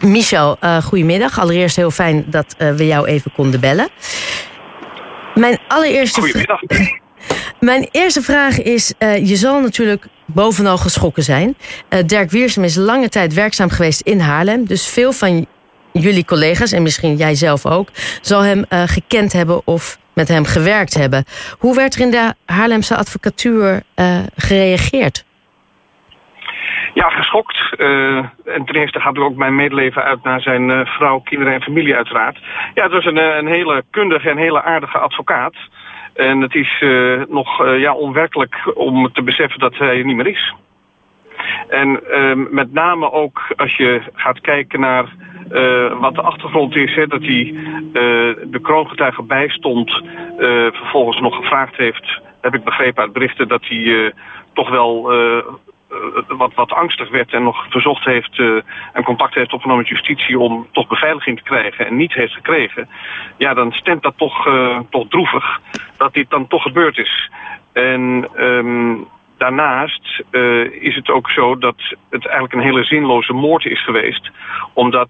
Michel, uh, goedemiddag. Allereerst heel fijn dat uh, we jou even konden bellen. Mijn allereerste Goedemiddag. Mijn eerste vraag is: uh, je zal natuurlijk bovenal geschrokken zijn. Dirk Wiersum is lange tijd werkzaam geweest in Haarlem. Dus veel van jullie collega's, en misschien jij zelf ook, zal hem gekend hebben of met hem gewerkt hebben. Hoe werd er in de Haarlemse advocatuur gereageerd? Ja, geschokt. Uh, en ten eerste gaat er ook mijn medeleven uit naar zijn uh, vrouw, kinderen en familie uiteraard. Ja, het was een, een hele kundige en hele aardige advocaat. En het is nog ja, onwerkelijk om te beseffen dat hij er niet meer is. En met name ook als je gaat kijken naar wat de achtergrond is, hè, dat hij de kroongetuige bijstond, vervolgens nog gevraagd heeft, heb ik begrepen uit berichten, dat hij toch wel eh, wat, wat angstig werd en nog verzocht heeft uh, en contact heeft opgenomen met justitie om toch beveiliging te krijgen en niet heeft gekregen, ja, dan stemt dat toch, uh, toch droevig dat dit dan toch gebeurd is. En um, daarnaast is het ook zo dat het eigenlijk een hele zinloze moord is geweest, omdat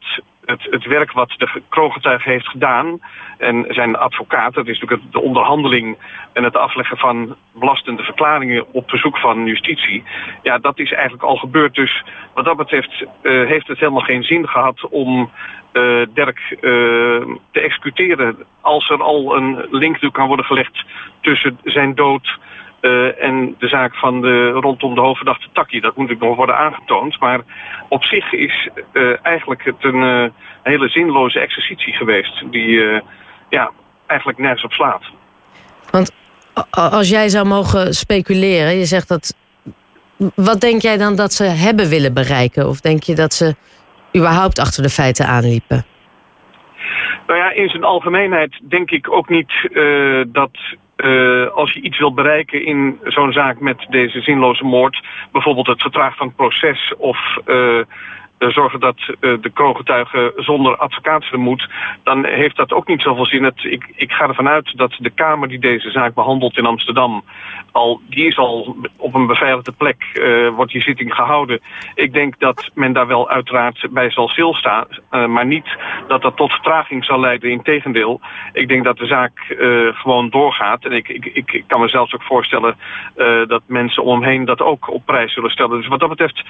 het, het werk wat de kroongetuige heeft gedaan en zijn advocaat, dat is natuurlijk de onderhandeling en het afleggen van belastende verklaringen op verzoek van justitie, ja, dat is eigenlijk al gebeurd. Dus wat dat betreft uh, heeft het helemaal geen zin gehad om uh, Dirk uh, te executeren als er al een link kan worden gelegd tussen zijn dood uh, en de zaak van de, rondom de hoofdverdachte Taki. Dat moet natuurlijk nog worden aangetoond. Maar op zich is uh, eigenlijk het een uh, hele zinloze exercitie geweest. Die ja, eigenlijk nergens op slaat. Want als jij zou mogen speculeren, je zegt dat. Wat denk jij dan dat ze hebben willen bereiken? Of denk je dat ze überhaupt achter de feiten aanliepen? Nou ja, in zijn algemeenheid denk ik ook niet uh, dat uh, als je iets wil bereiken in zo'n zaak met deze zinloze moord, bijvoorbeeld het vertragen van het proces of uh, zorgen dat uh, de kroongetuige zonder advocaat moet, dan heeft dat ook niet zoveel zin. Het, ik, ik ga ervan uit dat de Kamer die deze zaak behandelt in Amsterdam, al, die is al op een beveiligde plek, uh, wordt die zitting gehouden. Ik denk dat men daar wel uiteraard bij zal stilstaan, maar niet dat dat tot vertraging zal leiden. Integendeel, ik denk dat de zaak gewoon doorgaat. En ik, ik, ik, kan me zelfs ook voorstellen dat mensen om heen dat ook op prijs zullen stellen. Dus wat dat betreft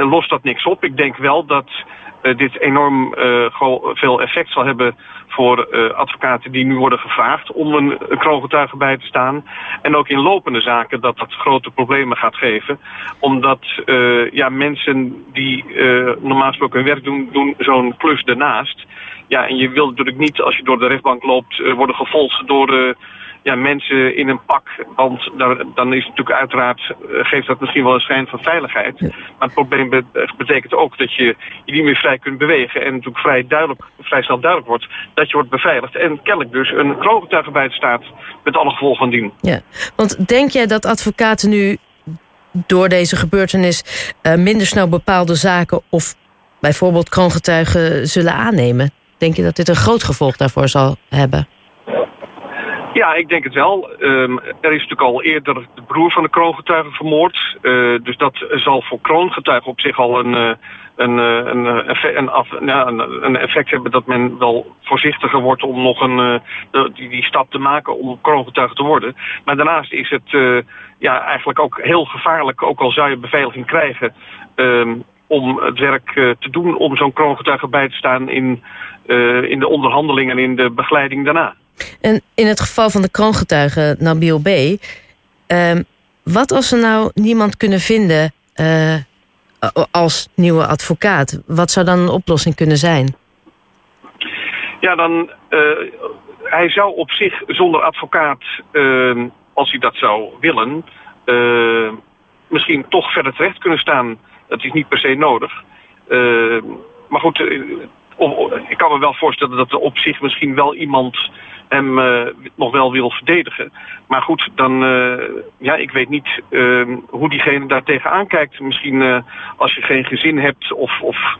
lost dat niks op. Ik denk wel dat uh, dit enorm uh, veel effect zal hebben voor advocaten die nu worden gevraagd om een, kroongetuige bij te staan. En ook in lopende zaken dat dat grote problemen gaat geven. Omdat ja, mensen die normaal gesproken hun werk doen, doen zo'n klus ernaast. Ja, en je wilt natuurlijk niet als je door de rechtbank loopt worden gevolgd door... Ja, mensen in een pak. Want dan is het natuurlijk uiteraard, geeft dat misschien wel een schijn van veiligheid. Ja. Maar het probleem betekent ook dat je je niet meer vrij kunt bewegen. En natuurlijk vrij, duidelijk, vrij snel duidelijk wordt dat je wordt beveiligd. En kennelijk dus een kroongetuige bij het staat met alle gevolgen van dien. Ja, want denk jij dat advocaten nu door deze gebeurtenis uh, minder snel bepaalde zaken of bijvoorbeeld kroongetuigen zullen aannemen? Denk je dat dit een groot gevolg daarvoor zal hebben? Ja, ik denk het wel. Um, er is natuurlijk al eerder de broer van de kroongetuige vermoord. Uh, dus dat zal voor kroongetuigen op zich al een, uh, een, een, een, af, ja, een, effect hebben dat men wel voorzichtiger wordt om nog een, die, die stap te maken om kroongetuige te worden. Maar daarnaast is het ja, eigenlijk ook heel gevaarlijk, ook al zou je beveiliging krijgen, um, om het werk te doen om zo'n kroongetuige bij te staan in, in de onderhandelingen en in de begeleiding daarna. En in het geval van de kroongetuige Nabil B. Uh, wat als ze nou niemand kunnen vinden uh, als nieuwe advocaat? Wat zou dan een oplossing kunnen zijn? Ja, dan. Uh, hij zou op zich zonder advocaat, uh, als hij dat zou willen, uh, misschien toch verder terecht kunnen staan. Dat is niet per se nodig. Uh, maar goed, ik kan me wel voorstellen dat er op zich misschien wel iemand hem uh, nog wel wil verdedigen. Maar goed, dan, uh, ja, ik weet niet uh, hoe diegene daar tegenaan kijkt. Misschien uh, als je geen gezin hebt of, of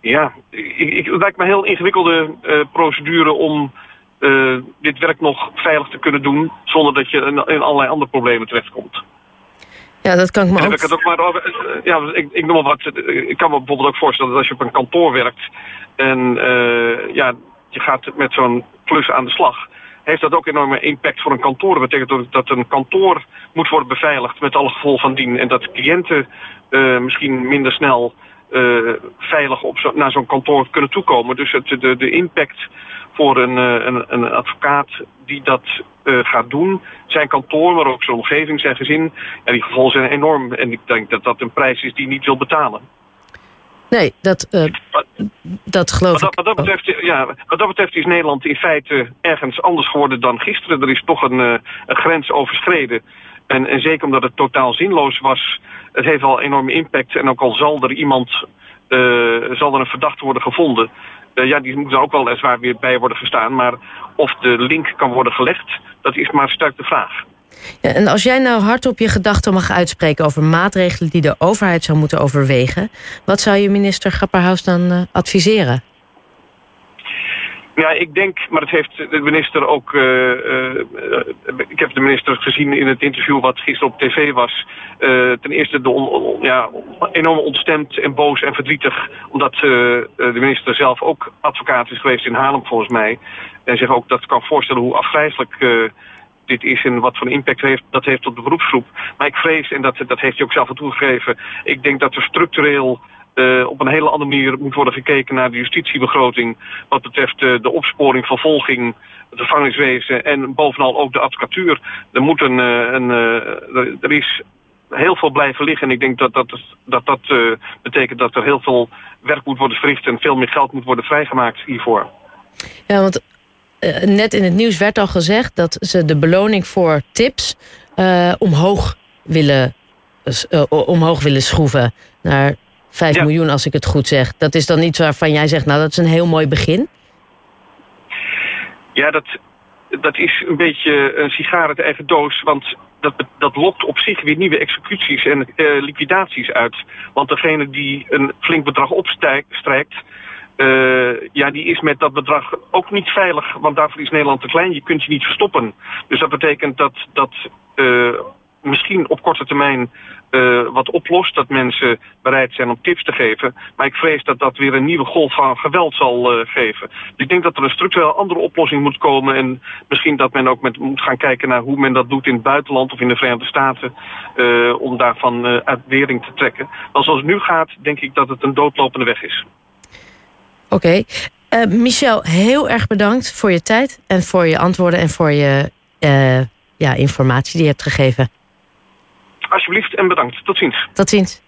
ja, ik, ik, het lijkt me een heel ingewikkelde procedure om dit werk nog veilig te kunnen doen zonder dat je in, in allerlei andere problemen terechtkomt. Ja, dat kan ik me ook... Ik, het ook maar ja, ik, ik noem maar wat. Ik kan me bijvoorbeeld ook voorstellen dat als je op een kantoor werkt en ja, je gaat met zo'n klus aan de slag heeft dat ook enorme impact voor een kantoor. Dat betekent dat een kantoor moet worden beveiligd met alle gevolgen van dien. En dat cliënten uh, misschien minder snel uh, veilig op zo, naar zo'n kantoor kunnen toekomen. Dus het, de, de impact voor een, uh, een, een advocaat die dat gaat doen, zijn kantoor, maar ook zijn omgeving, zijn gezin, ja, die gevolgen zijn enorm. En ik denk dat dat een prijs is die niet wil betalen. Nee, dat, uh, dat geloof wat, ik. Wat dat, betreft, ja, wat dat betreft is Nederland in feite ergens anders geworden dan gisteren. Er is toch een, uh, een grens overschreden. En, en zeker omdat het totaal zinloos was. Het heeft al enorme impact. En ook al zal er iemand, uh, zal er een verdachte worden gevonden. ja, die moet er ook wel zwaar weer bij worden gestaan. Maar of de link kan worden gelegd, dat is maar sterk de vraag. Ja, en als jij nou hardop je gedachten mag uitspreken over maatregelen die de overheid zou moeten overwegen, wat zou je minister Grapperhaus dan uh, adviseren? Ja, ik denk, maar dat heeft de minister ook. Uh, uh, ik heb de minister gezien in het interview wat gisteren op tv was. ten eerste de ja, enorm ontstemd en boos en verdrietig. Omdat de minister zelf ook advocaat is geweest in Haarlem, volgens mij. En zich ook dat kan voorstellen hoe afgrijzelijk dit is en wat voor impact heeft, dat heeft op de beroepsgroep. Maar ik vrees, en dat, dat heeft hij ook zelf al toegegeven, ik denk dat er structureel uh, op een hele andere manier moet worden gekeken naar de justitiebegroting. Wat betreft uh, de opsporing, vervolging, het gevangeniswezen en bovenal ook de advocatuur. Er, moet een, een er is heel veel blijven liggen. En ik denk dat dat, dat, dat betekent dat er heel veel werk moet worden verricht en veel meer geld moet worden vrijgemaakt hiervoor. Ja, want uh, net in het nieuws werd al gezegd dat ze de beloning voor tips uh, omhoog, willen, uh, omhoog willen schroeven naar 5 ja. miljoen, als ik het goed zeg. Dat is dan iets waarvan jij zegt, nou dat is een heel mooi begin. Ja, dat, dat is een beetje een sigaar uit eigen doos. Want dat, dat lokt op zich weer nieuwe executies en liquidaties uit. Want degene die een flink bedrag opstrijkt uh, ja, die is met dat bedrag ook niet veilig, want daarvoor is Nederland te klein. Je kunt je niet verstoppen. Dus dat betekent dat dat uh, misschien op korte termijn uh, wat oplost, dat mensen bereid zijn om tips te geven. Maar ik vrees dat dat weer een nieuwe golf van geweld zal geven. Dus ik denk dat er een structureel andere oplossing moet komen en misschien dat men ook met, moet gaan kijken naar hoe men dat doet in het buitenland of in de Verenigde Staten om daarvan uit wering te trekken. Want zoals het nu gaat, denk ik dat het een doodlopende weg is. Oké. Okay. Uh, Michel, heel erg bedankt voor je tijd en voor je antwoorden en voor je uh, ja, informatie die je hebt gegeven. Alsjeblieft en bedankt. Tot ziens. Tot ziens.